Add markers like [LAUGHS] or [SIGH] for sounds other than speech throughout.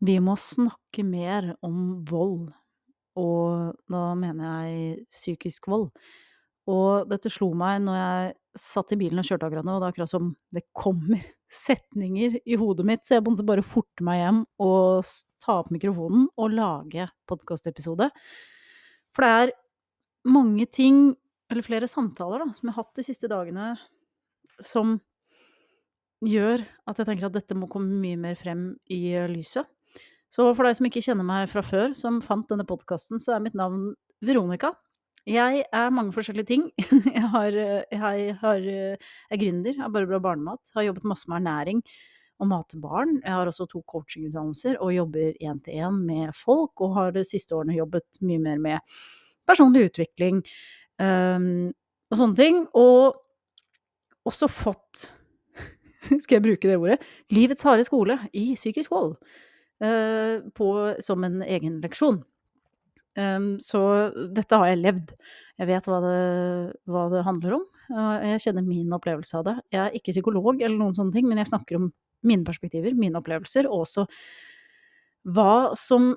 Vi må snakke mer om vold, og da mener jeg psykisk vold. Og dette slo meg når jeg satt i bilen og kjørte akkurat nå, og det er akkurat som det kommer [LAUGHS] setninger i hodet mitt, så jeg måtte bare forte meg hjem og ta opp mikrofonen og lage podkastepisode. For det er mange ting, eller flere samtaler, da, som jeg har hatt de siste dagene, som gjør at jeg tenker at dette må komme mye mer frem i lyset. Så for deg som ikke kjenner meg fra før, som fant denne podkasten, så er mitt navn Veronica. Jeg er mange forskjellige ting. [LAUGHS] Jeg, har, jeg har, er gründer av Bare bra barnemat. Har jobbet masse med ernæring og mat til barn. Jeg har også to coachingutdannelser og jobber én-til-én med folk. Og har de siste årene jobbet mye mer med personlig utvikling um, og sånne ting. Og også fått [LAUGHS] skal jeg bruke det ordet, livets harde skole i psykisk vold på, som en egen leksjon. Så dette har jeg levd. Jeg vet hva det, hva det handler om. Jeg kjenner min opplevelse av det. Jeg er ikke psykolog eller noen sånne ting, men jeg snakker om mine perspektiver, mine opplevelser, og også hva som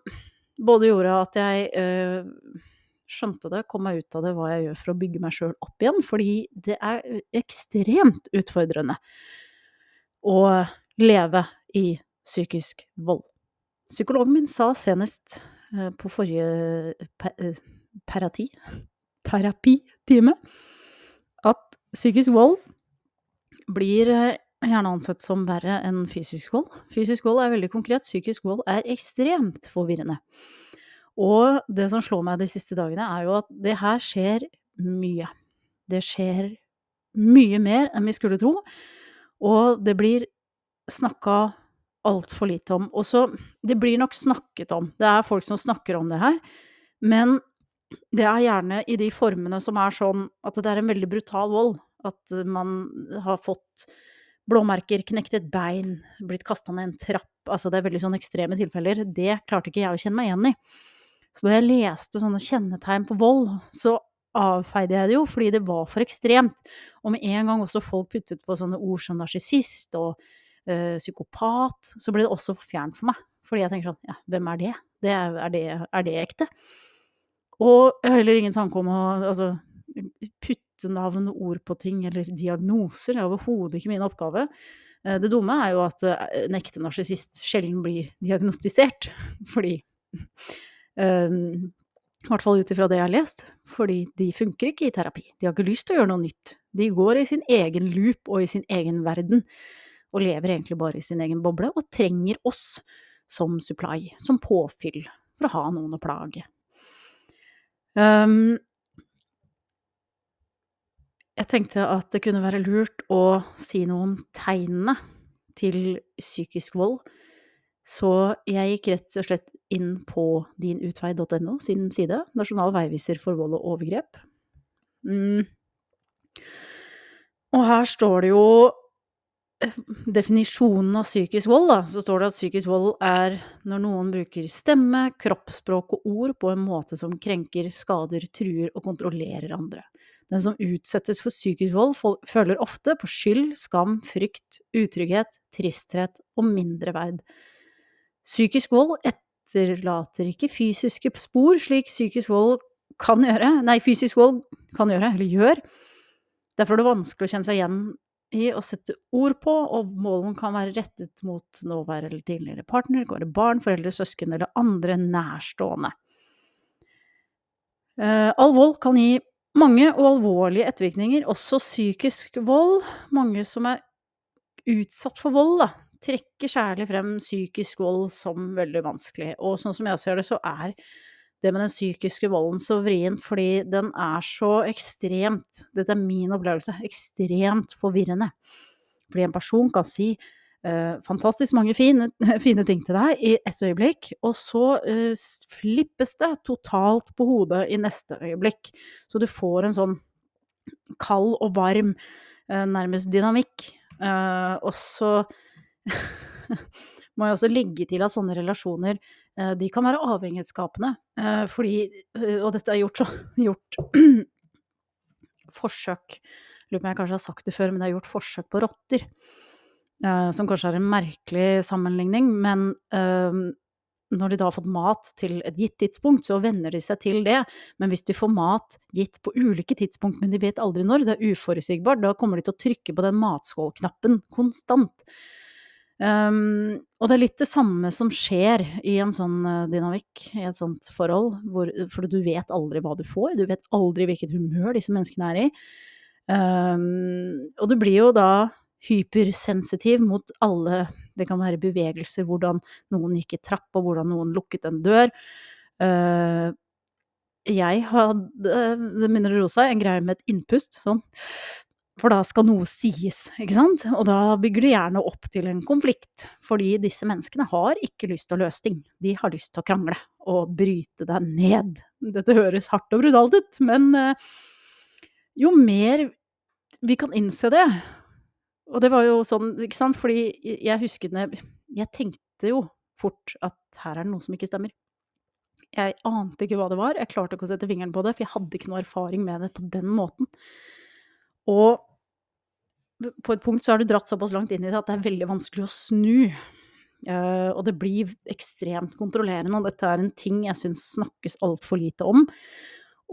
både gjorde at jeg uh, skjønte det, kom meg ut av det, hva jeg gjør for å bygge meg sjøl opp igjen. Fordi det er ekstremt utfordrende å leve i psykisk vold. Psykologen min sa senest eh, på forrige eh, parati, terapitime, at psykisk vold blir eh, gjerne ansett som verre enn fysisk vold. Fysisk vold er veldig konkret, psykisk vold er ekstremt forvirrende. Og det som slår meg de siste dagene, er jo at det her skjer mye. Det skjer mye mer enn vi skulle tro, og det blir snakka altfor lite om. Og så Det blir nok snakket om. Det er folk som snakker om det her, men det er gjerne i de formene som er sånn at det er en veldig brutal vold. At man har fått blåmerker, knekt et bein, blitt kasta ned en trapp. Altså det er veldig sånn ekstreme tilfeller. Det klarte ikke jeg å kjenne meg igjen i. Så når jeg leste sånne kjennetegn på vold, så avfeide jeg det jo, fordi det var for ekstremt. Og med en gang også folk puttet på sånne ord som narsissist og øh, psykopat, så ble det også for fjernt for meg. Fordi jeg tenker sånn, ja, hvem er det? det, er, det, er det ekte? Og jeg har heller ingen tanke om å altså, putte navn og ord på ting, eller diagnoser. Det er overhodet ikke min oppgave. Eh, det dumme er jo at eh, en ekte narsissist sjelden blir diagnostisert, [LAUGHS] fordi Um, I hvert fall ut ifra det jeg har lest. Fordi de funker ikke i terapi. De har ikke lyst til å gjøre noe nytt. De går i sin egen loop og i sin egen verden. Og lever egentlig bare i sin egen boble, og trenger oss som supply, som påfyll, for å ha noen å plage. Um, jeg tenkte at det kunne være lurt å si noe om tegnene til psykisk vold. Så jeg gikk rett og slett inn på dinutvei.no sin side, Nasjonal veiviser for vold og overgrep. Mm. Og her står det jo definisjonen av psykisk vold, da. Så står det at psykisk vold er når noen bruker stemme, kroppsspråk og ord på en måte som krenker, skader, truer og kontrollerer andre. Den som utsettes for psykisk vold, føler ofte på skyld, skam, frykt, utrygghet, tristhet og mindreverd. Psykisk vold etterlater ikke fysiske spor, slik psykisk vold kan gjøre. Nei, fysisk vold kan gjøre, eller gjør. Derfor er det vanskelig å kjenne seg igjen i å sette ord på, og målen kan være rettet mot nåværende eller tidligere partner, går det barn, foreldre, søsken eller andre nærstående. Uh, all vold kan gi mange og alvorlige ettervirkninger, også psykisk vold. Mange som er utsatt for vold, da, trekker særlig frem psykisk vold som veldig vanskelig. Og sånn som jeg ser det, så er det med den psykiske volden så vrient fordi den er så ekstremt, dette er min opplevelse, ekstremt forvirrende. Fordi en person kan si uh, fantastisk mange fine, [LAUGHS] fine, ting til deg i et øyeblikk, og så uh, flippes det totalt på hodet i neste øyeblikk. Så du får en sånn kald og varm, uh, nærmest dynamikk. og så [LAUGHS] må jeg også legge til at sånne relasjoner, de kan være avhengighetsskapende. Eh, fordi, eh, og dette er gjort, så, [CLEARS THROAT] gjort [CLEARS THROAT] forsøk Lurer på om jeg kanskje har sagt det før, men det er gjort forsøk på rotter. Som kanskje er en merkelig sammenligning, men når de da har fått mat til et gitt tidspunkt, så venner de seg til det. Men hvis de får mat gitt på ulike tidspunkt, men de vet aldri når, det er uforutsigbart, da kommer de til å trykke på den matskålknappen konstant. Um, og det er litt det samme som skjer i en sånn uh, dynamikk, i et sånt forhold, hvor, for du vet aldri hva du får, du vet aldri hvilket humør disse menneskene er i. Um, og du blir jo da hypersensitiv mot alle Det kan være bevegelser, hvordan noen gikk i trapp, og hvordan noen lukket en dør. Uh, jeg hadde, det minner Rosa, en greie med et innpust, sånn. For da skal noe sies, ikke sant? Og da bygger du gjerne opp til en konflikt. Fordi disse menneskene har ikke lyst til å løse ting. De har lyst til å krangle og bryte deg ned. Dette høres hardt og brutalt ut, men uh, jo mer vi kan innse det, og det var jo sånn, ikke sant, fordi jeg husket Jeg tenkte jo fort at her er det noe som ikke stemmer. Jeg ante ikke hva det var, jeg klarte ikke å sette fingeren på det, for jeg hadde ikke noe erfaring med det på den måten. Og på et punkt så har du dratt såpass langt inn i det at det er veldig vanskelig å snu. Uh, og det blir ekstremt kontrollerende, og dette er en ting jeg syns snakkes altfor lite om.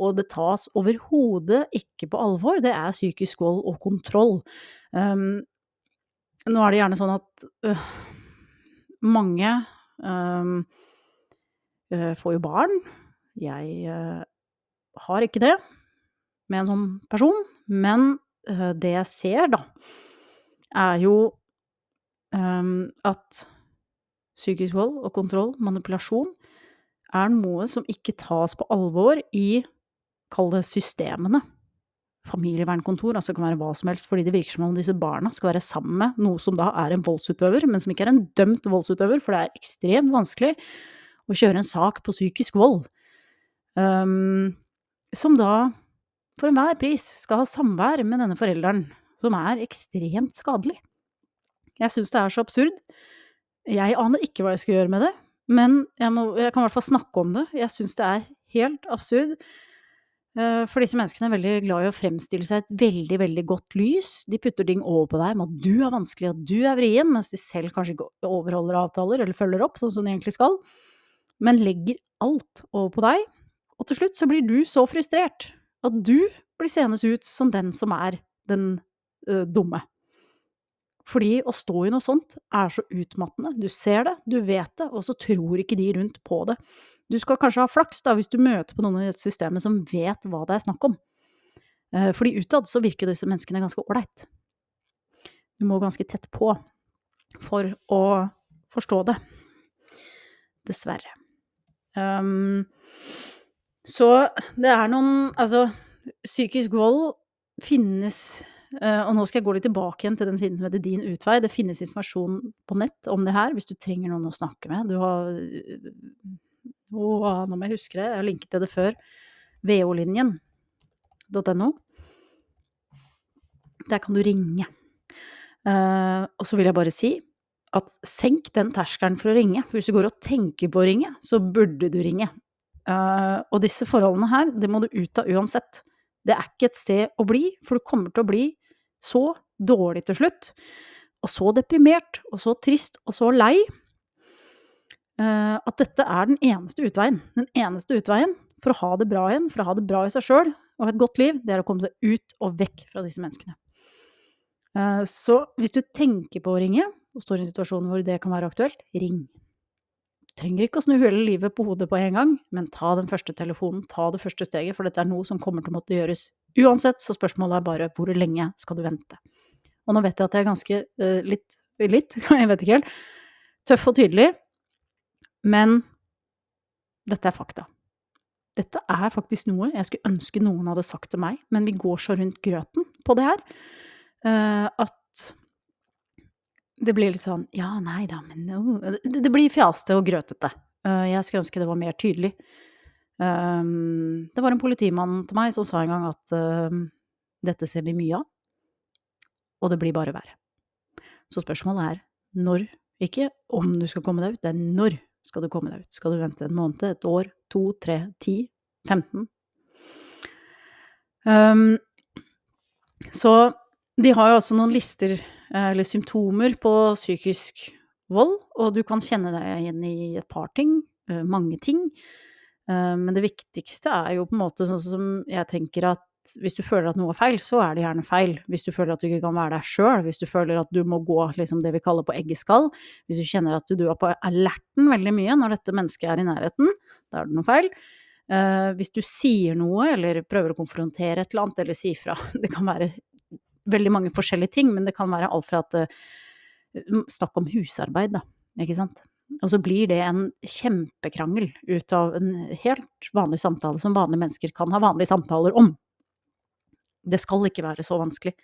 Og det tas overhodet ikke på alvor. Det er psykisk vold og kontroll. Um, nå er det gjerne sånn at uh, mange øh, får jo barn. Jeg øh, har ikke det med en sånn person, men det jeg ser, da, er jo at psykisk vold og kontroll, manipulasjon, er noe som ikke tas på alvor i, kall det, systemene familievernkontor, altså det kan være hva som helst, fordi det virker som om disse barna skal være sammen med noe som da er en voldsutøver, men som ikke er en dømt voldsutøver, for det er ekstremt vanskelig å kjøre en sak på psykisk vold. Um, som da for enhver pris skal ha samvær med denne forelderen, som er ekstremt skadelig. Jeg syns det er så absurd. Jeg aner ikke hva jeg skal gjøre med det, men jeg, må, jeg kan i hvert fall snakke om det. Jeg syns det er helt absurd. Eh, for disse menneskene er veldig glad i å fremstille seg et veldig, veldig godt lys. De putter ting over på deg med at du er vanskelig, at du er vrien, mens de selv kanskje ikke overholder avtaler eller følger opp sånn som de egentlig skal. Men legger alt over på deg, og til slutt så blir du så frustrert at du blir seende ut som den som er den uh, dumme. Fordi å stå i noe sånt er så utmattende. Du ser det, du vet det, og så tror ikke de rundt på det. Du skal kanskje ha flaks da, hvis du møter på noen i dette systemet som vet hva det er snakk om. Eh, fordi utad så virker disse menneskene ganske ålreit. Du må ganske tett på for å forstå det. Dessverre. Um, så det er noen Altså, psykisk vold finnes uh, Og nå skal jeg gå litt tilbake igjen til den siden som heter Din utvei. Det finnes informasjon på nett om det her hvis du trenger noen å snakke med. Du har og nå må jeg huske det, jeg har linket til det før, VO-linjen.no. Der kan du ringe. Uh, og så vil jeg bare si at senk den terskelen for å ringe. For hvis du går og tenker på å ringe, så burde du ringe. Uh, og disse forholdene her, det må du ut av uansett. Det er ikke et sted å bli, for du kommer til å bli så dårlig til slutt. Og så deprimert, og så trist, og så lei Uh, at dette er den eneste utveien. Den eneste utveien for å ha det bra igjen, for å ha det bra i seg sjøl og et godt liv, det er å komme seg ut og vekk fra disse menneskene. Uh, så hvis du tenker på å ringe, og står i en situasjon hvor det kan være aktuelt, ring. Trenger ikke å snu hele livet på hodet på en gang, men ta den første telefonen, ta det første steget, for dette er noe som kommer til å måtte gjøres uansett, så spørsmålet er bare hvor lenge skal du vente. Og nå vet jeg at jeg er ganske uh, litt, litt, [LAUGHS] jeg vet ikke helt, tøff og tydelig, men dette er fakta. Dette er faktisk noe jeg skulle ønske noen hadde sagt til meg, men vi går så rundt grøten på det her uh, at det blir litt sånn ja, nei da, men no. det, det, blir fjaste og grøtete. Uh, jeg skulle ønske det var mer tydelig. Um, det var en politimann til meg som sa en gang at uh, dette ser vi mye av, og det blir bare verre. Så spørsmålet er når, ikke om du skal komme deg ut, det er når skal du komme deg ut? Skal du vente en måned, et år, to, tre, ti, 15? Um, så de har jo også noen lister, eller symptomer, på psykisk vold, og du kan kjenne deg igjen i et par ting. eh, mange ting. Eh, men det viktigste er jo på en måte sånn som jeg tenker at hvis du føler at noe er feil, så er det gjerne feil. Hvis du føler at du ikke kan være deg sjøl, hvis du føler at du må gå liksom det vi kaller på eggeskall, hvis du kjenner at du, du er på alerten veldig mye når dette mennesket er i nærheten, da er det noe feil. Uh, hvis du sier noe, eller prøver å konfrontere et eller annet, eller si fra [LAUGHS] Det kan være veldig mange forskjellige ting, men det kan være alt fra at uh, Snakk om husarbeid, da, ikke sant. Og så blir det en kjempekrangel ut av en helt vanlig samtale som vanlige mennesker kan ha vanlige samtaler om. Det skal ikke være så vanskelig.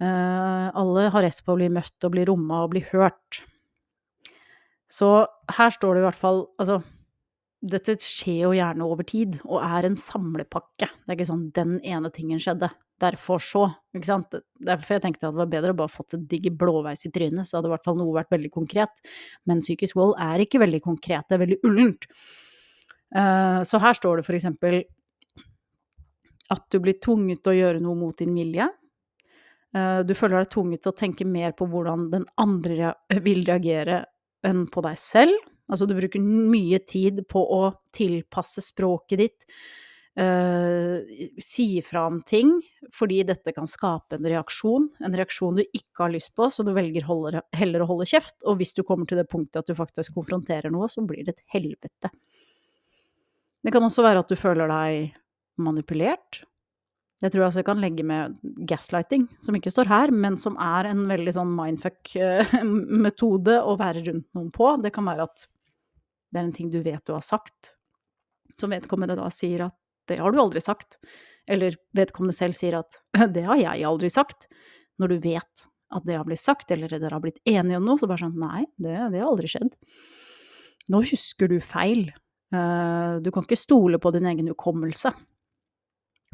Uh, alle har rett på å bli møtt og bli romma og bli hørt. Så her står det i hvert fall Altså, dette skjer jo gjerne over tid, og er en samlepakke. Det er ikke sånn 'den ene tingen skjedde', derfor så, ikke sant. Derfor jeg tenkte at det var bedre å bare fått et digg blåveis i trynet, så hadde i hvert fall noe vært veldig konkret. Men psykisk vold er ikke veldig konkret, det er veldig ullent. Uh, så her står det for eksempel at du blir tvunget til å gjøre noe mot din vilje. Eh, du føler deg tvunget til å tenke mer på hvordan den andre vil reagere enn på deg selv. Altså du bruker mye tid på å tilpasse språket ditt, uh, si fra om ting, fordi dette kan skape en reaksjon. En reaksjon du ikke har lyst på, så du velger holde, heller å holde kjeft. Og hvis du kommer til det punktet at du faktisk konfronterer noe, så blir det et helvete. Det kan også være at du føler deg manipulert. Jeg tror altså jeg kan legge med gaslighting, som ikke står her, men som er en veldig sånn mindfuck-metode [LAUGHS] å være rundt noen på. Det kan være at det er en ting du vet du har sagt, som vedkommende da sier at 'det har du aldri sagt', eller vedkommende selv sier at [LAUGHS] 'det har jeg aldri sagt', når du vet at det har blitt sagt, eller dere har blitt enige om noe, så bare sånn 'nei, det, det har aldri skjedd'. Nå husker du feil. Uh, du kan ikke stole på din egen hukommelse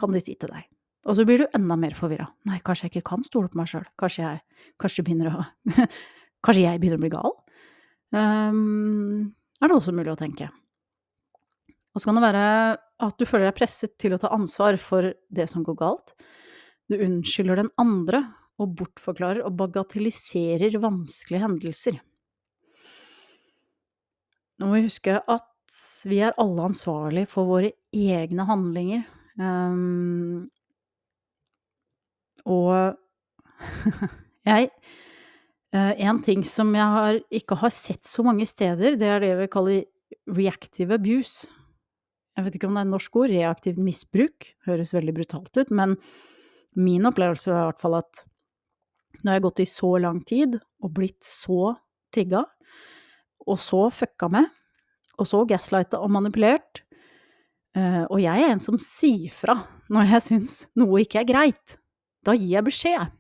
kan de si til deg. Og så blir du enda mer forvirra. Nei, kanskje jeg ikke kan stole på meg sjøl. Kanskje kanskje [LAUGHS] Kanskje jeg begynner å bli gal? Um, er det også mulig å tenke. Og så kan det være at du føler deg presset til å ta ansvar for det som går galt. Du unnskylder den andre og bortforklarer og bagatelliserer vanskelige hendelser. Nå må vi huske at vi er alle ansvarlige for våre egne handlinger Um, og [LAUGHS] jeg En ting som jeg har, ikke har sett så mange steder, det er det vi kaller reactive abuse. Jeg vet ikke om det er norsk ord, reaktivt misbruk. Høres veldig brutalt ut, men min opplevelse er i hvert fall at når jeg har gått i så lang tid og blitt så trigga, og så fucka med, og så gaslighta og manipulert, Uh, og jeg er en som sier fra når jeg syns noe ikke er greit. Da gir jeg beskjed.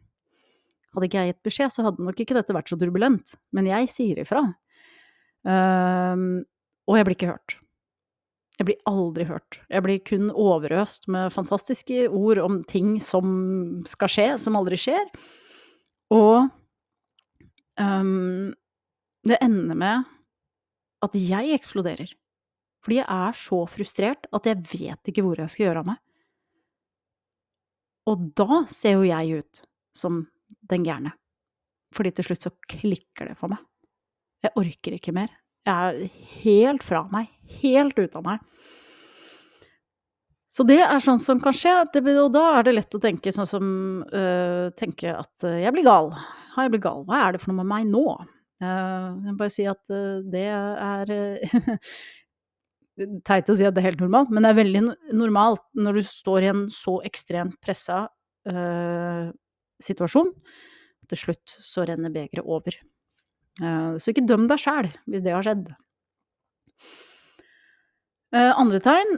Hadde ikke jeg gitt beskjed, så hadde nok ikke dette vært så turbulent. Men jeg sier ifra. Um, og jeg blir ikke hørt. Jeg blir aldri hørt. Jeg blir kun overøst med fantastiske ord om ting som skal skje, som aldri skjer. Og um, det ender med at jeg eksploderer. Fordi jeg er så frustrert at jeg vet ikke hvor jeg skal gjøre av meg. Og da ser jo jeg ut som den gærne. Fordi til slutt så klikker det for meg. Jeg orker ikke mer. Jeg er helt fra meg. Helt ute av meg. Så det er sånn som kan skje, og da er det lett å tenke sånn som øh, Tenke at øh, jeg blir gal. Har jeg blitt gal? Hva er det for noe med meg nå? Uh, jeg må bare si at uh, det er [LAUGHS] teit å si at det er helt normalt, men det er veldig normalt når du står i en så ekstremt pressa uh, situasjon. Til slutt så renner begeret over. Uh, så ikke døm deg sjæl hvis det har skjedd. Uh, andre tegn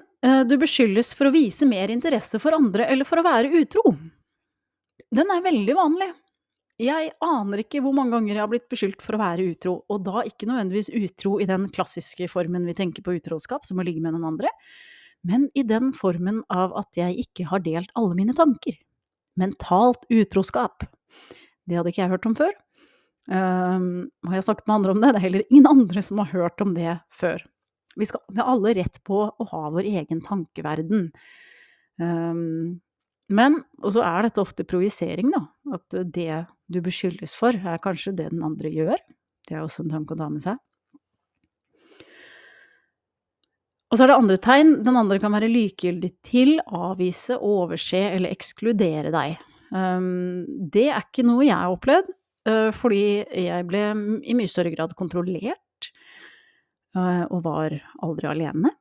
du beskyldes for å vise mer interesse for andre eller for å være utro. Den er veldig vanlig. Jeg aner ikke hvor mange ganger jeg har blitt beskyldt for å være utro, og da ikke nødvendigvis utro i den klassiske formen vi tenker på utroskap, som å ligge med noen andre, men i den formen av at jeg ikke har delt alle mine tanker. Mentalt utroskap. Det hadde ikke jeg hørt om før. Um, har jeg sagt med andre om det, det er heller ingen andre som har hørt om det før. Vi, skal, vi har alle rett på å ha vår egen tankeverden. Um, men, og så er dette ofte projisering, da. At det du beskyldes for, er kanskje det den andre gjør. Det er også en tanke å ta med seg. Og så er det andre tegn. Den andre kan være likegyldig til, avvise, overse eller ekskludere deg. Um, det er ikke noe jeg har opplevd, uh, fordi jeg ble i mye større grad kontrollert, uh, og var aldri alene.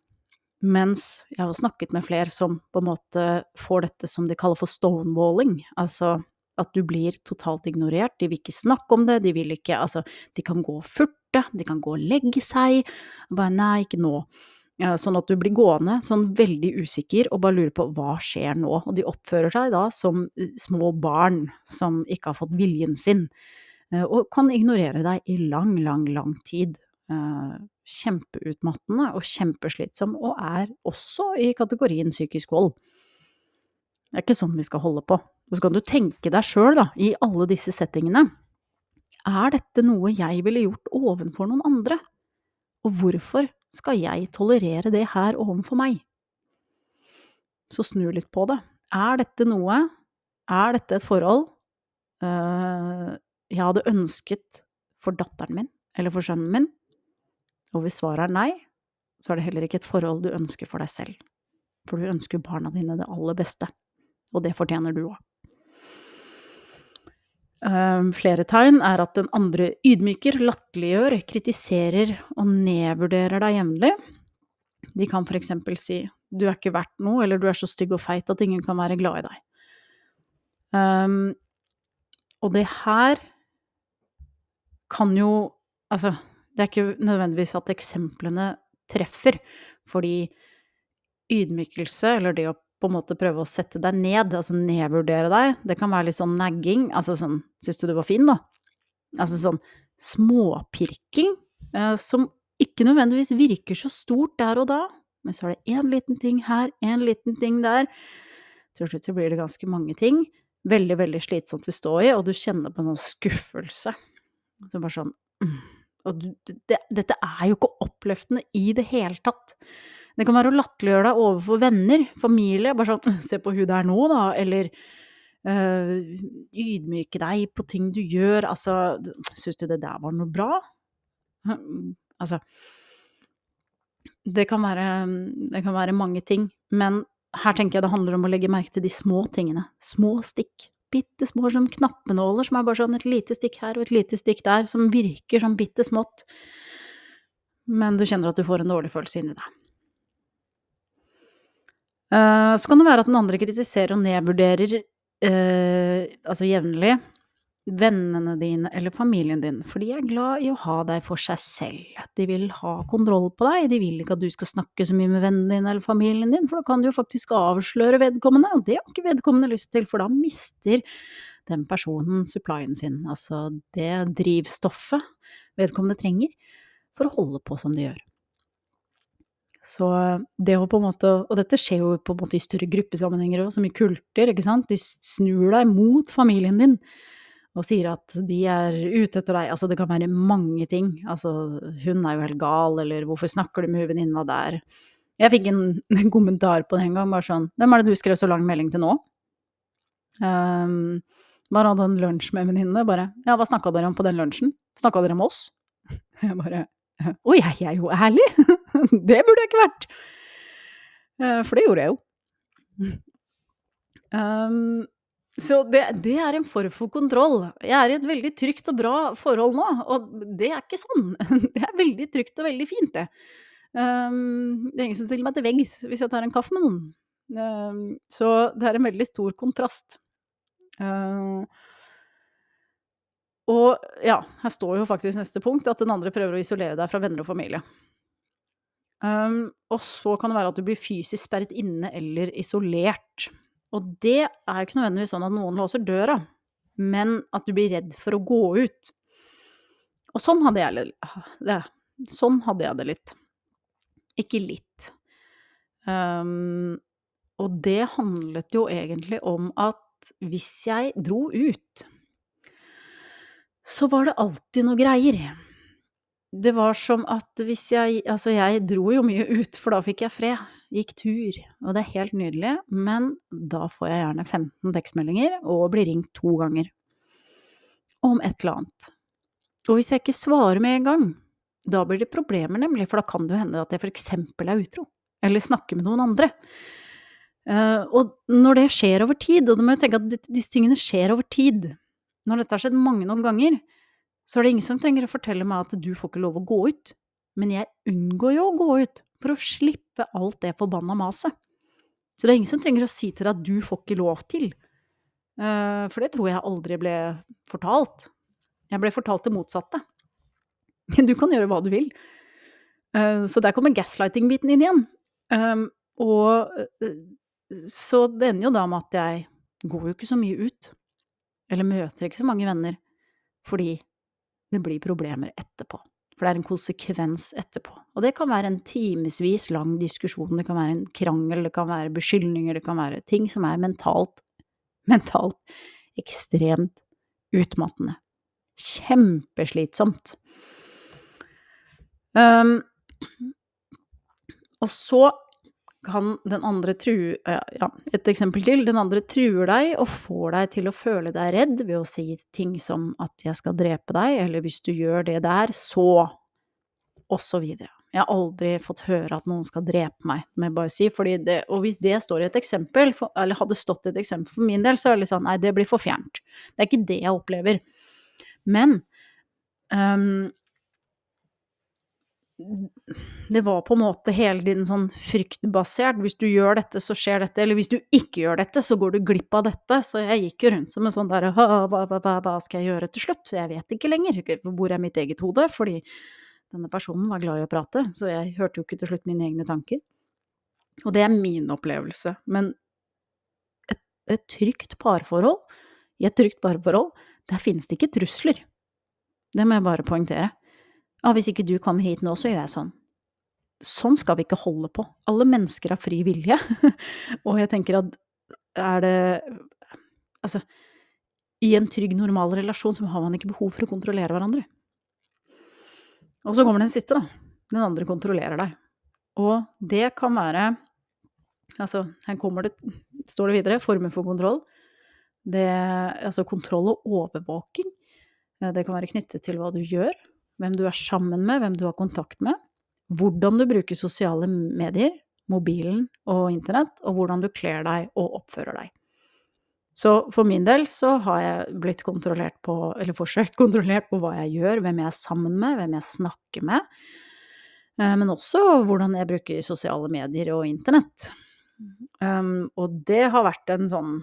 Mens jeg har snakket med flere som på en måte får dette som de kaller for stonewalling, altså at du blir totalt ignorert, de vil ikke snakke om det, de vil ikke Altså, de kan gå og furte, de kan gå og legge seg, og bare nei, ikke nå. Sånn at du blir gående sånn veldig usikker og bare lurer på hva skjer nå, og de oppfører seg da som eh, små barn som ikke har fått viljen sin, eh, og kan ignorere deg i lang, lang, lang tid. Eh, kjempeutmattende og kjempeslitsom, og er også i kategorien psykisk vold. Det er ikke sånn vi skal holde på. Og så kan du tenke deg sjøl, da, i alle disse settingene. Er dette noe jeg ville gjort ovenfor noen andre? Og hvorfor skal jeg tolerere det her overfor meg? Så snu litt på det. Er dette noe, er dette et forhold uh, jeg hadde ønsket for datteren min eller for sønnen min? Og hvis svaret er nei, så er det heller ikke et forhold du ønsker for deg selv. For du ønsker barna dine det aller beste, og det fortjener du òg. Ehm, flere tegn er at den andre ydmyker, latterliggjør, kritiserer og nedvurderer deg jevnlig. De kan eksempel si du er ikke verdt noe, eller du er så stygg og feit at ingen kan være glad i deg. Um, og det her kan jo Altså, det er ikke nødvendigvis at eksemplene treffer, fordi ydmykelse, eller det å på en måte prøve å sette deg ned, altså nedvurdere deg, det kan være litt sånn nagging, altså sånn syns du du var fin, da? Altså sånn småpirking, eh, som ikke nødvendigvis virker så stort der og da, men så er det én liten ting her, én liten ting der. Til slutt så blir det ganske mange ting. Veldig, veldig slitsomt å stå i, og du kjenner på en sånn skuffelse. Så bare sånn mm. Og det, dette er jo ikke oppløftende i det hele tatt. Det kan være å latterliggjøre deg overfor venner, familie, bare sånn 'se på hun der nå', da, eller øh, ydmyke deg på ting du gjør, altså 'syns du det der var noe bra'? Altså det kan, være, det kan være mange ting, men her tenker jeg det handler om å legge merke til de små tingene. Små stikk bitte små som knappenåler, som er bare sånn et lite stikk her og et lite stikk der, som virker sånn bitte smått, men du kjenner at du får en dårlig følelse inni deg. Uh, så kan det være at den andre kritiserer og nedvurderer, uh, altså jevnlig, vennene dine eller familien din, for de er glad i å ha deg for seg selv. De vil ha kontroll på deg, de vil ikke at du skal snakke så mye med vennene dine eller familien din, for da kan du jo faktisk avsløre vedkommende, og det har ikke vedkommende lyst til, for da mister den personen supplyen sin, altså det drivstoffet vedkommende trenger for å holde på som de gjør. Så det å på en måte, og dette skjer jo på en måte i større gruppesammenhenger òg, som i kulter, ikke sant, de snur deg mot familien din og sier at de er ute etter deg. Altså, det kan være mange ting. Altså, hun er jo helt gal, eller hvorfor snakker du med venninna der? Jeg fikk en, [LAUGHS] en, kommentar på det en gang, bare sånn Hvem er det du skrev så lang melding til nå? Um, bare hadde en lunsj med venninnene, bare Ja, hva snakka dere om på den lunsjen? Snakka dere om oss? [LAUGHS] Jeg bare Å, jeg er jo ærlig! [LAUGHS] [LAUGHS] det burde jeg ikke vært! Uh, for det gjorde jeg jo. [LAUGHS] Um, så det, det, er en form for kontroll. Jeg er i et veldig trygt og bra forhold nå, og det er ikke sånn. [LAUGHS] Det er veldig trygt og veldig fint, det. Um, det er ingen som stiller meg til veggs hvis jeg tar en kaffe med noen. Um, så det er en veldig stor kontrast. Uh, og ja, her står jo faktisk neste punkt at den andre prøver å isolere deg fra venner og familie. Um, og så kan det være at du blir fysisk sperret inne eller isolert. Og det er jo ikke nødvendigvis sånn at noen låser døra, men at du blir redd for å gå ut. Og sånn hadde jeg det. Sånn hadde jeg det litt. Ikke litt. Um, og det handlet jo egentlig om at hvis jeg dro ut, så var det alltid noe greier. Det var som at hvis jeg Altså, jeg dro jo mye ut, for da fikk jeg fred gikk tur, og det er helt nydelig, men da får jeg gjerne 15 tekstmeldinger og blir ringt to ganger om et eller annet. Og hvis jeg ikke svarer med en gang, da blir det problemer, nemlig, for da kan det jo hende at jeg eksempel er utro. eller snakke med noen andre. Uh, og når det skjer over tid, og du må jo tenke at disse tingene skjer over tid Når dette har skjedd mange noen ganger, så er det ingen som trenger å fortelle meg at du får ikke lov å gå ut. Men jeg unngår jo å gå ut for å slippe alt det forbanna maset. Så det er ingen som trenger å si til deg at du får ikke lov til. Uh, for det tror jeg aldri ble fortalt. Jeg ble fortalt det motsatte. [LAUGHS] Du kan gjøre hva du vil. Uh, så der kommer gaslighting-biten inn igjen. Um, og uh, så det ender jo da med at jeg går jo ikke så mye ut. Eller møter ikke så mange venner. Fordi det blir problemer etterpå. For det er en konsekvens etterpå. Og det kan være en timevis lang diskusjon, det kan være en krangel, det kan være beskyldninger, det kan være ting som er mentalt, [LAUGHS] mentalt ekstremt utmattende. Kjempeslitsomt. Um, og så kan den andre true Ja, et eksempel til. Den andre truer deg og får deg til å føle deg redd ved å si ting som at 'jeg skal drepe deg', eller 'hvis du gjør det der, så' og så videre. Jeg har aldri fått høre at noen skal drepe meg, må jeg bare si. Det, og hvis det står i et eksempel, for, eller hadde stått i et eksempel for min del, så er det litt sånn nei, det blir for fjernt. Det er ikke det jeg opplever. Men um, det var på en måte hele tiden sånn fryktbasert. Hvis du gjør dette, så skjer dette. Eller hvis du ikke gjør dette, så går du glipp av dette. Så jeg gikk jo rundt som en sånn derre hva, hva, hva, skal jeg gjøre til slutt? Jeg vet ikke lenger. Hvor er mitt eget hode? Fordi denne personen var glad i å prate, så jeg hørte jo ikke til slutt mine egne tanker. Og det er min opplevelse. Men et, et trygt parforhold, i et trygt parforhold, der finnes det ikke trusler. Det må jeg bare poengtere. Ja, hvis ikke du kommer hit nå, så gjør jeg sånn. Sånn skal vi ikke holde på. Alle mennesker har fri vilje. [LAUGHS] og jeg tenker at er det Altså, i en trygg, normal relasjon så har man ikke behov for å kontrollere hverandre. Og så kommer den siste, da. Den andre kontrollerer deg. Og det kan være Altså, her kommer det, står det videre, former for kontroll. Det, altså kontroll og overvåking. Det kan være knyttet til hva du gjør, hvem du er sammen med, hvem du har kontakt med, hvordan du bruker sosiale medier, mobilen og internett, og hvordan du kler deg og oppfører deg. Så for min del så har jeg blitt kontrollert på, eller forsøkt [LAUGHS] kontrollert på hva jeg gjør, hvem jeg er sammen med, hvem jeg snakker med, eh, men også hvordan jeg bruker sosiale medier og internett. Um, og det har vært en sånn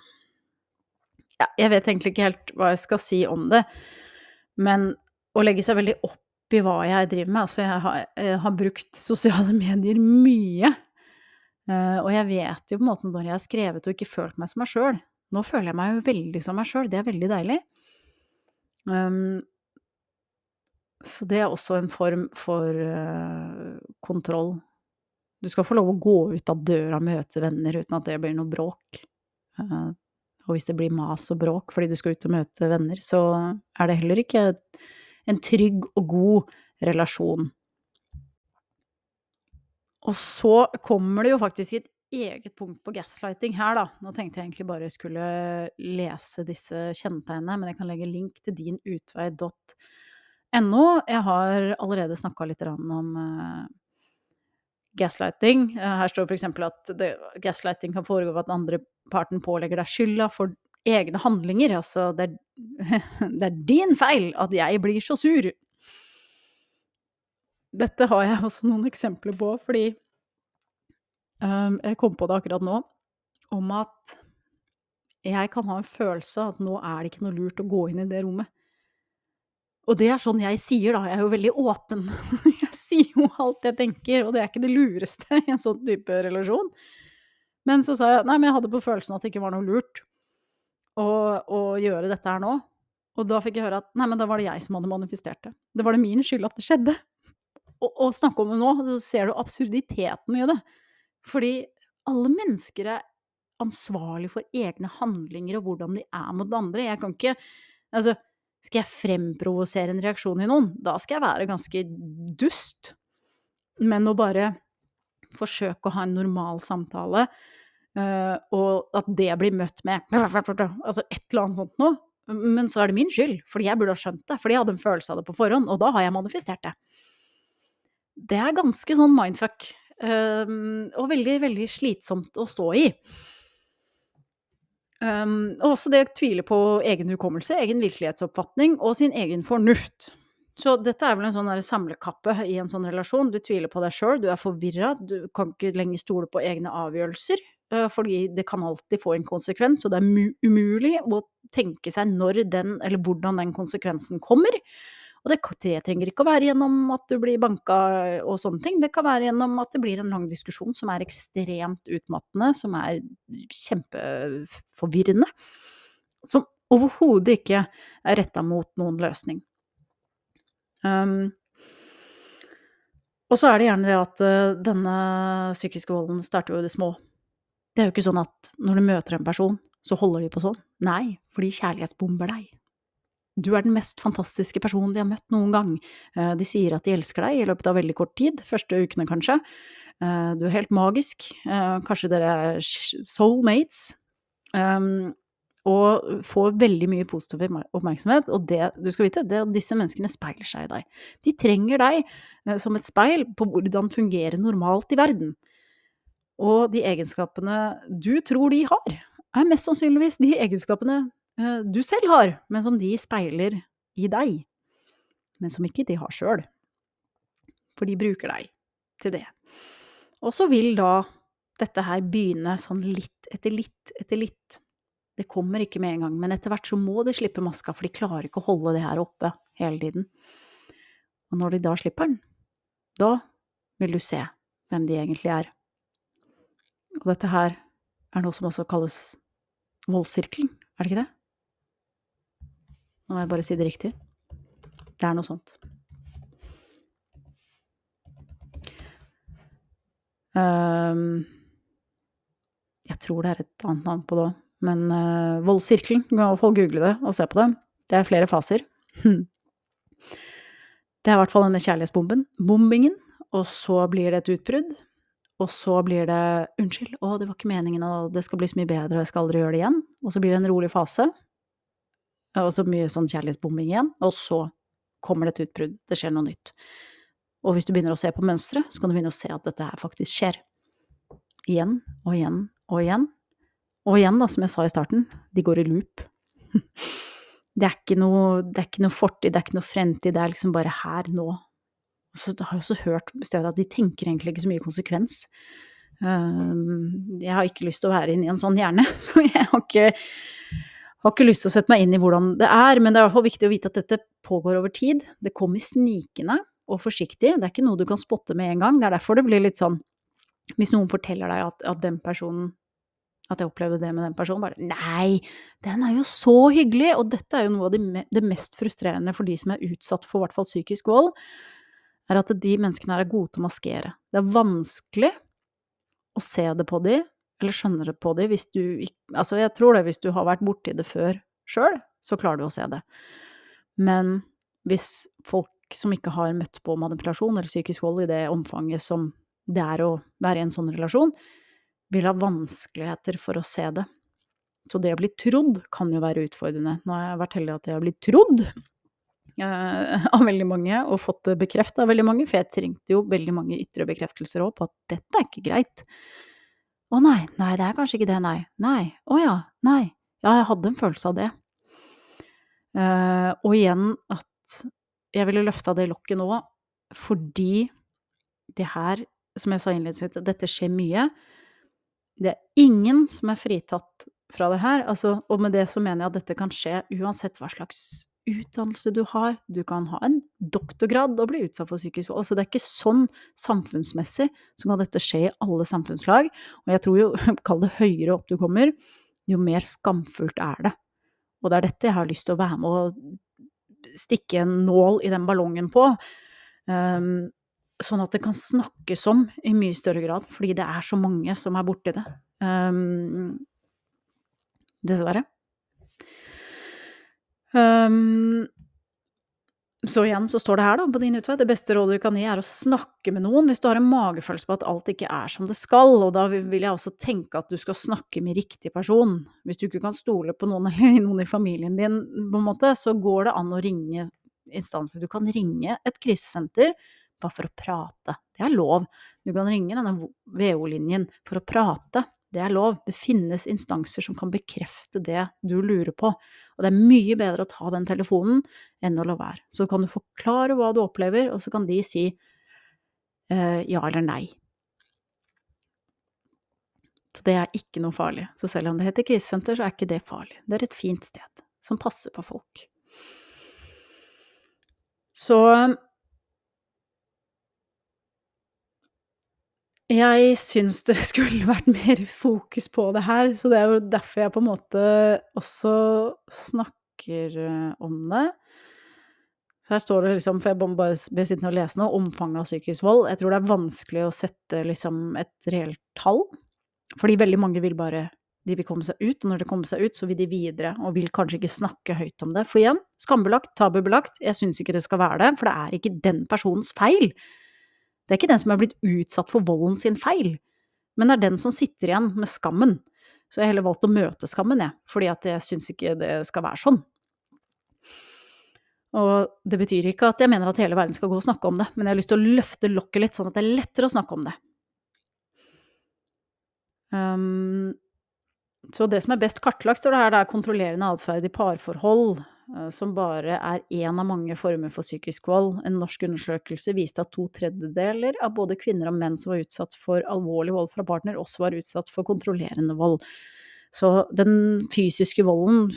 ja, jeg vet egentlig ikke helt hva jeg skal si om det, men å legge seg veldig opp i hva jeg driver med. Altså, jeg har, jeg har brukt sosiale [LAUGHS] medier mye. Uh, og jeg vet jo på en måte når jeg har skrevet og ikke følt meg som meg sjøl. Nå føler jeg meg jo veldig som meg sjøl, det er veldig deilig. Um, så det er også en form for uh, kontroll. Du skal få lov å gå ut av døra og møte venner uten at det blir noe bråk. Uh, og hvis det blir mas og bråk fordi du skal ut og møte venner, så er det heller ikke en trygg og god relasjon. Og så kommer det jo faktisk et eget punkt på gaslighting her, da. Nå tenkte jeg egentlig bare skulle lese disse kjennetegnene, men jeg kan legge link til dinutvei.no. Jeg har allerede snakka litt om uh, gaslighting. Uh, her står f.eks. at gaslighting kan foregå ved at den andre parten pålegger deg skylda for egne handlinger. Altså, det er, [LAUGHS] det er din feil at jeg blir så sur. Dette har jeg også noen eksempler på, fordi um, jeg kom på det akkurat nå, om at jeg kan ha en følelse av at nå er det ikke noe lurt å gå inn i det rommet. Og det er sånn jeg sier, da. Jeg er jo veldig åpen. [LAUGHS] Jeg sier jo alt jeg tenker, og det er ikke det lureste i en sånn type relasjon. Men så sa jeg nei, men jeg hadde på følelsen at det ikke var noe lurt å, å gjøre dette her nå. Og da fikk jeg høre at nei, men da var det jeg som hadde manifestert det. Det var det min skyld at det skjedde. Og, og snakke om det nå, så ser du absurditeten i det. Fordi alle mennesker er ansvarlig for egne handlinger og hvordan de er mot andre. Jeg kan ikke Altså, skal jeg fremprovosere en reaksjon i noen, da skal jeg være ganske dust. Men å bare forsøke å ha en normal samtale Uh, og at det blir møtt med [LAUGHS] altså et eller annet sånt noe. Men så er det min skyld, fordi jeg burde ha skjønt det. Fordi jeg hadde en følelse av det på forhånd, og da har jeg manifestert det. Det er ganske sånn mindfuck. Um, og veldig, veldig slitsomt å stå i. Um, og også det å tvile på egen hukommelse, egen virkelighetsoppfatning og sin egen fornuft. Så dette er vel en sånn samlekappe i en sånn relasjon. Du tviler på deg sjøl, du er forvirra, du kan ikke lenger stole på egne avgjørelser. Uh, fordi det kan alltid få en konsekvens, og det er umulig å tenke seg når den, eller hvordan den konsekvensen kommer. Og det, det, trenger ikke å være gjennom at du blir banka og sånne ting, det kan være gjennom at det blir en lang diskusjon som er ekstremt utmattende, som er kjempeforvirrende. Som overhodet ikke er retta mot noen løsning. Um, og så er det gjerne det at uh, denne psykiske volden starter jo i det små. Det er jo ikke sånn at når du møter en person, så holder de på sånn. Nei, for de kjærlighetsbomber deg. Du er den mest fantastiske personen de har møtt noen gang. Uh, de sier at de elsker deg i løpet av veldig kort tid, første ukene kanskje. Uh, du er helt magisk. kanskje dere er soulmates. Um, og får veldig mye positiv oppmerksomhet. Og det du skal vite, det er at disse menneskene speiler seg i deg. De trenger deg eh, som et speil på hvordan fungerer normalt i verden. Og de egenskapene du tror de har, er mest sannsynligvis de egenskapene eh, du selv har, men som de speiler i deg. Men som ikke de har sjøl. For de bruker deg til det. Og så vil da dette her begynne sånn litt etter litt etter litt det kommer ikke med en gang, men etter hvert så må de slippe maska, for de klarer ikke å holde det her oppe hele tiden. Og når de da slipper den, da vil du se hvem de egentlig er. Og dette her er noe som også kalles voldssirkelen, er det ikke det? Nå må jeg bare si det riktig. Det er noe sånt. Um, jeg tror det er et annet navn på det òg. Men uh, voldssirkelen, du kan iallfall google det og se på det. Det er flere faser. Det er i hvert fall denne kjærlighetsbomben. Bombingen. Og så blir det et utbrudd. Og så blir det 'unnskyld, å, det var ikke meningen, og det skal bli så mye bedre, og jeg skal aldri gjøre det igjen'. Og så blir det en rolig fase. Og så mye sånn kjærlighetsbombing igjen. Og så kommer det et utbrudd. Det skjer noe nytt. Og hvis du begynner å se på mønsteret, så kan du begynne å se at dette her faktisk skjer. Igjen og igjen og igjen. Og igjen, da, som jeg sa i starten, de går i loop. [LAUGHS] Det er ikke noe, det er ikke noe fortid, det er ikke noe fremtid, det er liksom bare her, nå. Så har også hørt steder at de tenker egentlig ikke så mye konsekvens. Jeg har ikke lyst til å være inni en sånn hjerne, [LAUGHS] så jeg har ikke, har ikke lyst til å sette meg inn i hvordan det er. Men det er i hvert fall viktig å vite at dette pågår over tid. Det kommer snikende og forsiktig. Det er ikke noe du kan spotte med en gang. Det er derfor det blir litt sånn Hvis noen forteller deg at, at den personen at jeg opplevde det med den personen. Bare nei, den er jo så hyggelig! Og dette er jo noe av det, mest frustrerende for de som er utsatt for hvert fall psykisk vold, er at de menneskene her er gode til å maskere. Det er vanskelig å se det på de, eller skjønne det på de, hvis du ikke Altså, jeg tror det, hvis du har vært borti det før sjøl, så klarer du å se det. Men hvis folk som ikke har møtt på manipulasjon eller psykisk vold i det omfanget som det er å være i en sånn relasjon, vil ha vanskeligheter for å se det. Så det å bli trodd kan jo være utfordrende. Nå har jeg vært heldig at jeg har blitt trodd uh, av veldig mange, og fått det bekreftet av veldig mange, for jeg trengte jo veldig mange ytre bekreftelser òg på at dette er ikke greit. Å nei, nei, det er kanskje ikke det, nei. Nei. Å ja, nei. Ja, jeg hadde en følelse av det. Uh, og igjen at jeg ville løfta det lokket nå fordi det her, som jeg sa innledningsvis, dette skjer mye. Det er ingen som er fritatt fra det her. Altså, og med det så mener jeg at dette kan skje uansett hva slags utdannelse du har. Du kan ha en doktorgrad og bli utsatt for psykisk vold. Altså, det er ikke sånn samfunnsmessig så kan dette skje i alle samfunnslag. Og jeg tror jo, [LAUGHS] kall det høyere opp du kommer, jo mer skamfullt er det. Og det er dette jeg har lyst til å være med og stikke en nål i den ballongen på. Um, sånn at det kan snakkes om i mye større grad, fordi det er så mange som er borti det. Um, dessverre. Um, så igjen så står det her da, på din utvei, det beste rådet du kan gi er å snakke med noen hvis du har en magefølelse på at alt ikke er som det skal, og da vil jeg også tenke at du skal snakke med riktig person. Hvis du ikke kan stole på noen [LAUGHS] eller noen i familien din, på en måte, så går det an å ringe instanser. Du kan ringe et krisesenter bare for å prate. Det er lov. Du kan ringe denne VO-linjen for å prate. Det er lov. Det finnes instanser som kan bekrefte det du lurer på. Og det er mye bedre å ta den telefonen enn å la være. Så kan du forklare hva du opplever, og så kan de si eh, ja eller nei. Så det er ikke noe farlig. Så selv om det heter krisesenter, så er ikke det farlig. Det er et fint sted som passer på folk. Så Jeg syns det [LAUGHS] skulle vært mer fokus på det her, så det er jo derfor jeg på en måte også snakker eh, om det. Så her står det liksom, for jeg må bare bli sittende og lese noe, omfanget av psykisk vold. Jeg tror det er vanskelig å sette liksom et reelt tall, fordi veldig mange vil bare de vil komme seg ut, og når de kommer seg ut, så vil de videre, og vil kanskje ikke snakke høyt om det. For igjen, skambelagt, tabubelagt, jeg syns ikke det skal være det, for det er ikke den personens feil. Det er ikke den som er blitt utsatt for volden sin feil, men det er den som sitter igjen med skammen. Så jeg har heller valgt å møte skammen, jeg, fordi at jeg syns ikke det skal være sånn. Og det betyr ikke at jeg mener at hele verden skal gå og snakke om det, men jeg har lyst til å løfte lokket litt, sånn at det er lettere å snakke om det. Um, så det som er best kartlagt, står det her, det er kontrollerende atferd i parforhold, som bare er én av mange former for psykisk vold. En norsk undersøkelse viste at to tredjedeler av både kvinner og menn som var utsatt for alvorlig vold fra partner, også var utsatt for kontrollerende vold. Så den fysiske volden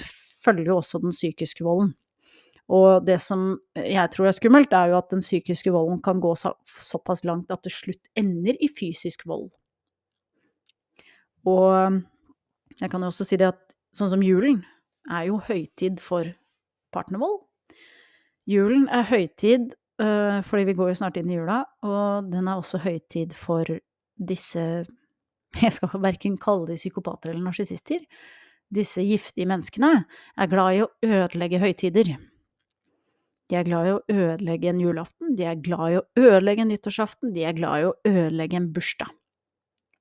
følger jo også den psykiske volden. Og det som jeg tror er skummelt, er jo at den psykiske volden kan gå så, såpass langt at det slutt ender i fysisk vold. Og jeg kan jo også si det at sånn som julen er jo høytid for partnervold. Julen er høytid, øh, fordi vi går jo snart inn i jula, og den er også høytid for disse [LAUGHS] Jeg skal verken kalle de psykopater eller narsissister. Disse giftige menneskene er glad i å ødelegge høytider. De er glad i å ødelegge en julaften, de er glad i å ødelegge en nyttårsaften, de er glad i å ødelegge en bursdag.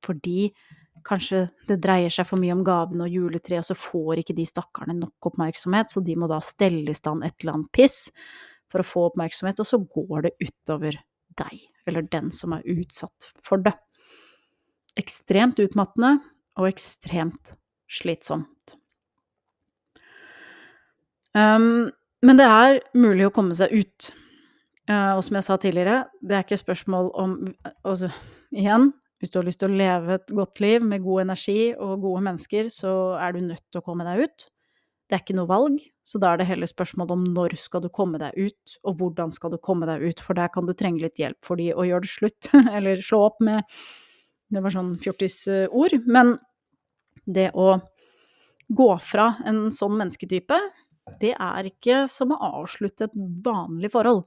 Fordi Kanskje det dreier seg for mye om gavene og juletreet, og så får ikke de stakkarene nok oppmerksomhet, så de må da stelle i stand et eller annet piss for å få oppmerksomhet, og så går det utover deg, eller den som er utsatt for det. Ekstremt utmattende og ekstremt slitsomt. Um, men det er mulig å komme seg ut. Uh, og som jeg sa tidligere, det er ikke spørsmål om Altså, igjen, hvis du har lyst til å leve et godt liv med god energi og gode mennesker, så er du nødt til å komme deg ut. Det er ikke noe valg, så da er det heller spørsmål om når skal du komme deg ut, og hvordan skal du komme deg ut, for der kan du trenge litt hjelp fordi å gjøre det slutt, [LAUGHS] eller slå opp med Det var sånn fjortisord, men det å gå fra en sånn mennesketype, det er ikke som å avslutte et vanlig forhold,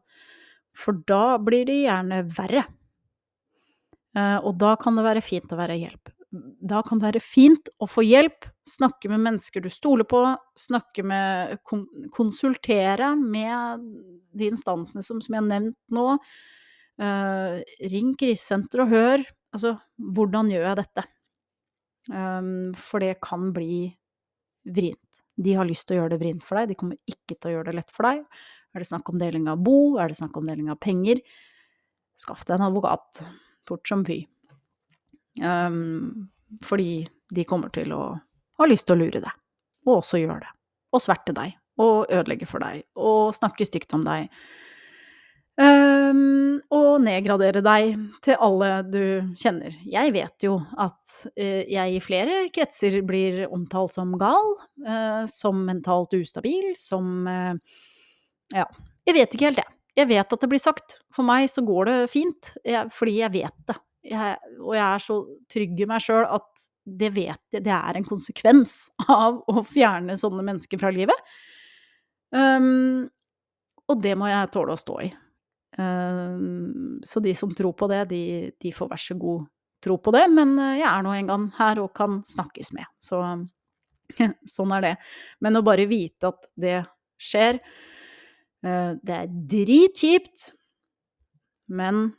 for da blir det gjerne verre. Eh, og da kan det være fint å være hjelp. Da kan det være fint å få hjelp, snakke med mennesker du stoler på, snakke med Konsultere med de instansene som, som jeg har nevnt nå. Uh, ring krisesenteret og hør. Altså, hvordan gjør jeg dette? Um, for det kan bli vrient. De har lyst til å gjøre det vrient for deg, de kommer ikke til å gjøre det lett for deg. Er det snakk om deling av bo, er det snakk om deling av penger? Skaff deg en advokat fort som fy. Um, fordi de kommer til å ha lyst til å lure deg, og også gjøre det. Og sverte deg, og ødelegge for deg, og snakke stygt om deg. Um, og nedgradere deg til alle du kjenner. Jeg vet jo at uh, jeg i flere kretser blir omtalt som gal, uh, som mentalt ustabil, som uh, Ja, jeg vet ikke helt, jeg. Jeg vet at det blir sagt. For meg så går det fint, jeg, fordi jeg vet det. Jeg, og jeg er så trygg i meg sjøl at det vet jeg, det er en konsekvens [LAUGHS] av å fjerne sånne mennesker fra livet. Um, og det må jeg tåle å stå i. Um, så de som tror på det, de, de, får vær så god tro på det, men eh, jeg er nå en gang her og kan snakkes med. Så [LAUGHS] sånn er det. Men å bare vite at det skjer, det er dritkjipt, men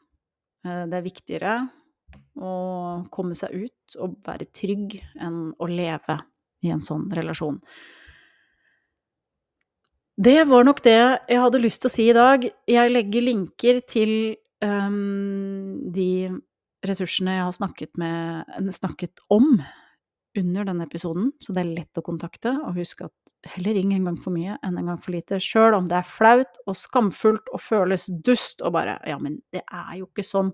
eh, det er viktigere å komme seg ut og være trygg enn å leve i en sånn relasjon. Det var nok det jeg hadde lyst til å si i dag. Jeg legger linker til um, de ressursene jeg har snakket, med, snakket om under denne episoden, så det er lett å kontakte. Og husk at heller ring en gang for mye enn en gang for lite, sjøl om det er flaut og skamfullt og føles dust og bare Ja, men det er jo ikke sånn.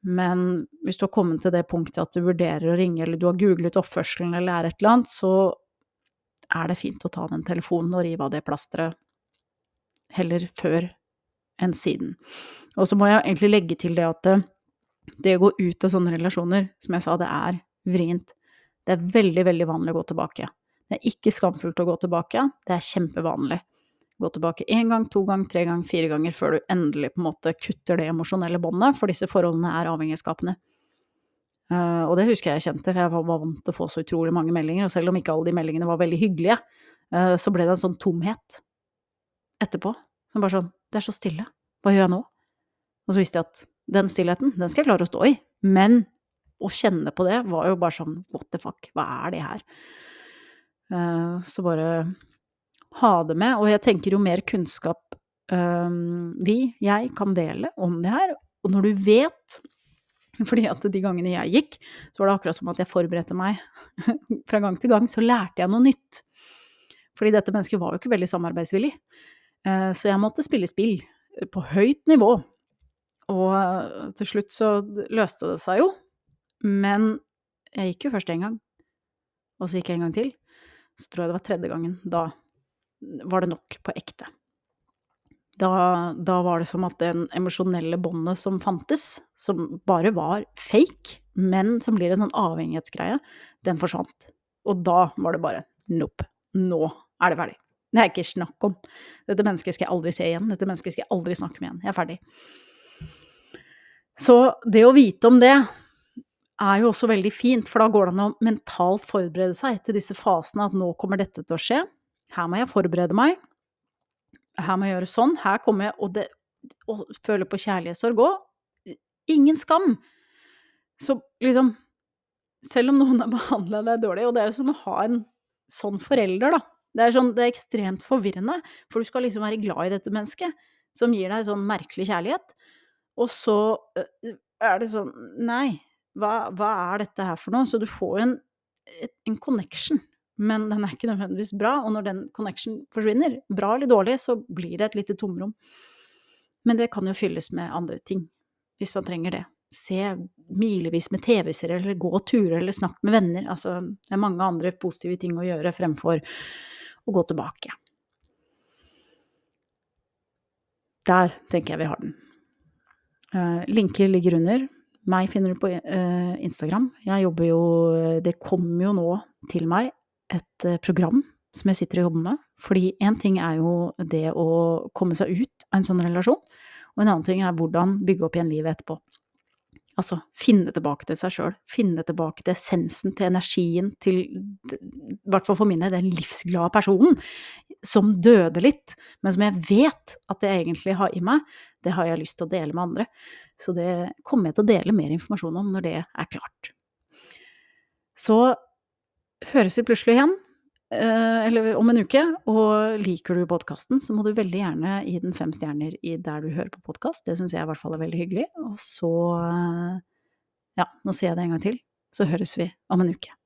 Men hvis du har kommet til det punktet at du vurderer å ringe, eller du har googlet oppførselen eller er et eller annet, så er det fint å ta den telefonen og rive av det plasteret heller før enn siden. Og så må jeg egentlig legge til det at det, det å gå ut av sånne relasjoner, som jeg sa, det er vrient. Det er veldig, veldig vanlig å gå tilbake. Det er ikke skamfullt å gå tilbake, det er kjempevanlig. Gå tilbake én gang, to gang, tre gang, fire ganger før du endelig på en måte kutter det emosjonelle båndet, for disse forholdene er avhengighetsskapende. Uh, og det husker jeg jeg kjente, for jeg var, vant til å få så utrolig mange meldinger, og selv om ikke alle de meldingene var veldig hyggelige, uh, så ble det en sånn tomhet etterpå. Som bare sånn Det er så stille. Hva gjør jeg nå? Og så visste jeg at den stillheten, den skal jeg klare å stå i. Men å kjenne på det var jo bare sånn what the fuck, hva er det her? Uh, så bare ha det med. Og jeg tenker jo mer kunnskap um, vi, jeg, kan dele om det her, og når du vet fordi at de gangene jeg gikk, så var det akkurat som at jeg forberedte meg. [LAUGHS] Fra gang til gang så lærte jeg noe nytt. Fordi dette mennesket var jo ikke veldig samarbeidsvillig. Uh, så jeg måtte spille spill på høyt nivå. Og til slutt så løste det seg jo, men jeg gikk jo først én gang, og så gikk jeg en gang til. Så tror jeg det var tredje gangen. Da var det nok på ekte. Da, da var det som at det emosjonelle båndet som fantes, som bare var fake, men som blir en sånn avhengighetsgreie, den forsvant. Og da var det bare nope. Nå er det ferdig. Det er ikke snakk om. Dette mennesket skal jeg aldri se igjen. Dette mennesket skal jeg aldri snakke med igjen. Jeg er ferdig. Så det å vite om det, er jo også veldig fint, for da går det an å mentalt forberede seg til disse fasene, at nå kommer dette til å skje. Her må jeg forberede meg. Her må jeg gjøre sånn. Her kommer jeg Og, det, og føler på kjærlighetssorg òg. Ingen skam. Så liksom Selv om noen har behandla deg dårlig, og det er jo som å ha en sånn forelder, da. Det er, sånn, det er ekstremt forvirrende, for du skal liksom være glad i dette mennesket, som gir deg sånn merkelig kjærlighet. Og så er det sånn Nei, hva, hva, er dette her for noe? Så du får en, en, connection, men den er ikke nødvendigvis bra. Og når den connection forsvinner, bra eller dårlig, så blir det et lite tomrom. Men det kan jo fylles med andre ting, hvis man trenger det. Se milevis med TV-serier, eller gå turer, eller snakke med venner. Altså, det er mange andre positive ting å gjøre fremfor å gå tilbake. Der tenker jeg vi har den. Uh, linker ligger under. Meg finner du på uh, Instagram. Jeg jobber jo Det kommer jo nå til meg et uh, program som jeg sitter og jobber med. Fordi én ting er jo det å komme seg ut av en sånn relasjon, og en annen ting er hvordan bygge opp igjen livet etterpå. Altså finne tilbake til seg sjøl, finne tilbake til essensen, til energien, til i hvert fall for min den livsglade personen som døde litt, men som jeg vet at jeg egentlig har i meg, det har jeg lyst til å dele med andre. Så det kommer jeg til å dele mer informasjon om når det er klart. Så høres vi plutselig igjen, eh, eller om en uke, og liker du podkasten, så må du veldig gjerne gi den fem stjerner i der du hører på podkast. Det syns jeg i hvert fall er veldig hyggelig. Og så, ja, nå sier jeg det en gang til, så høres vi om en uke.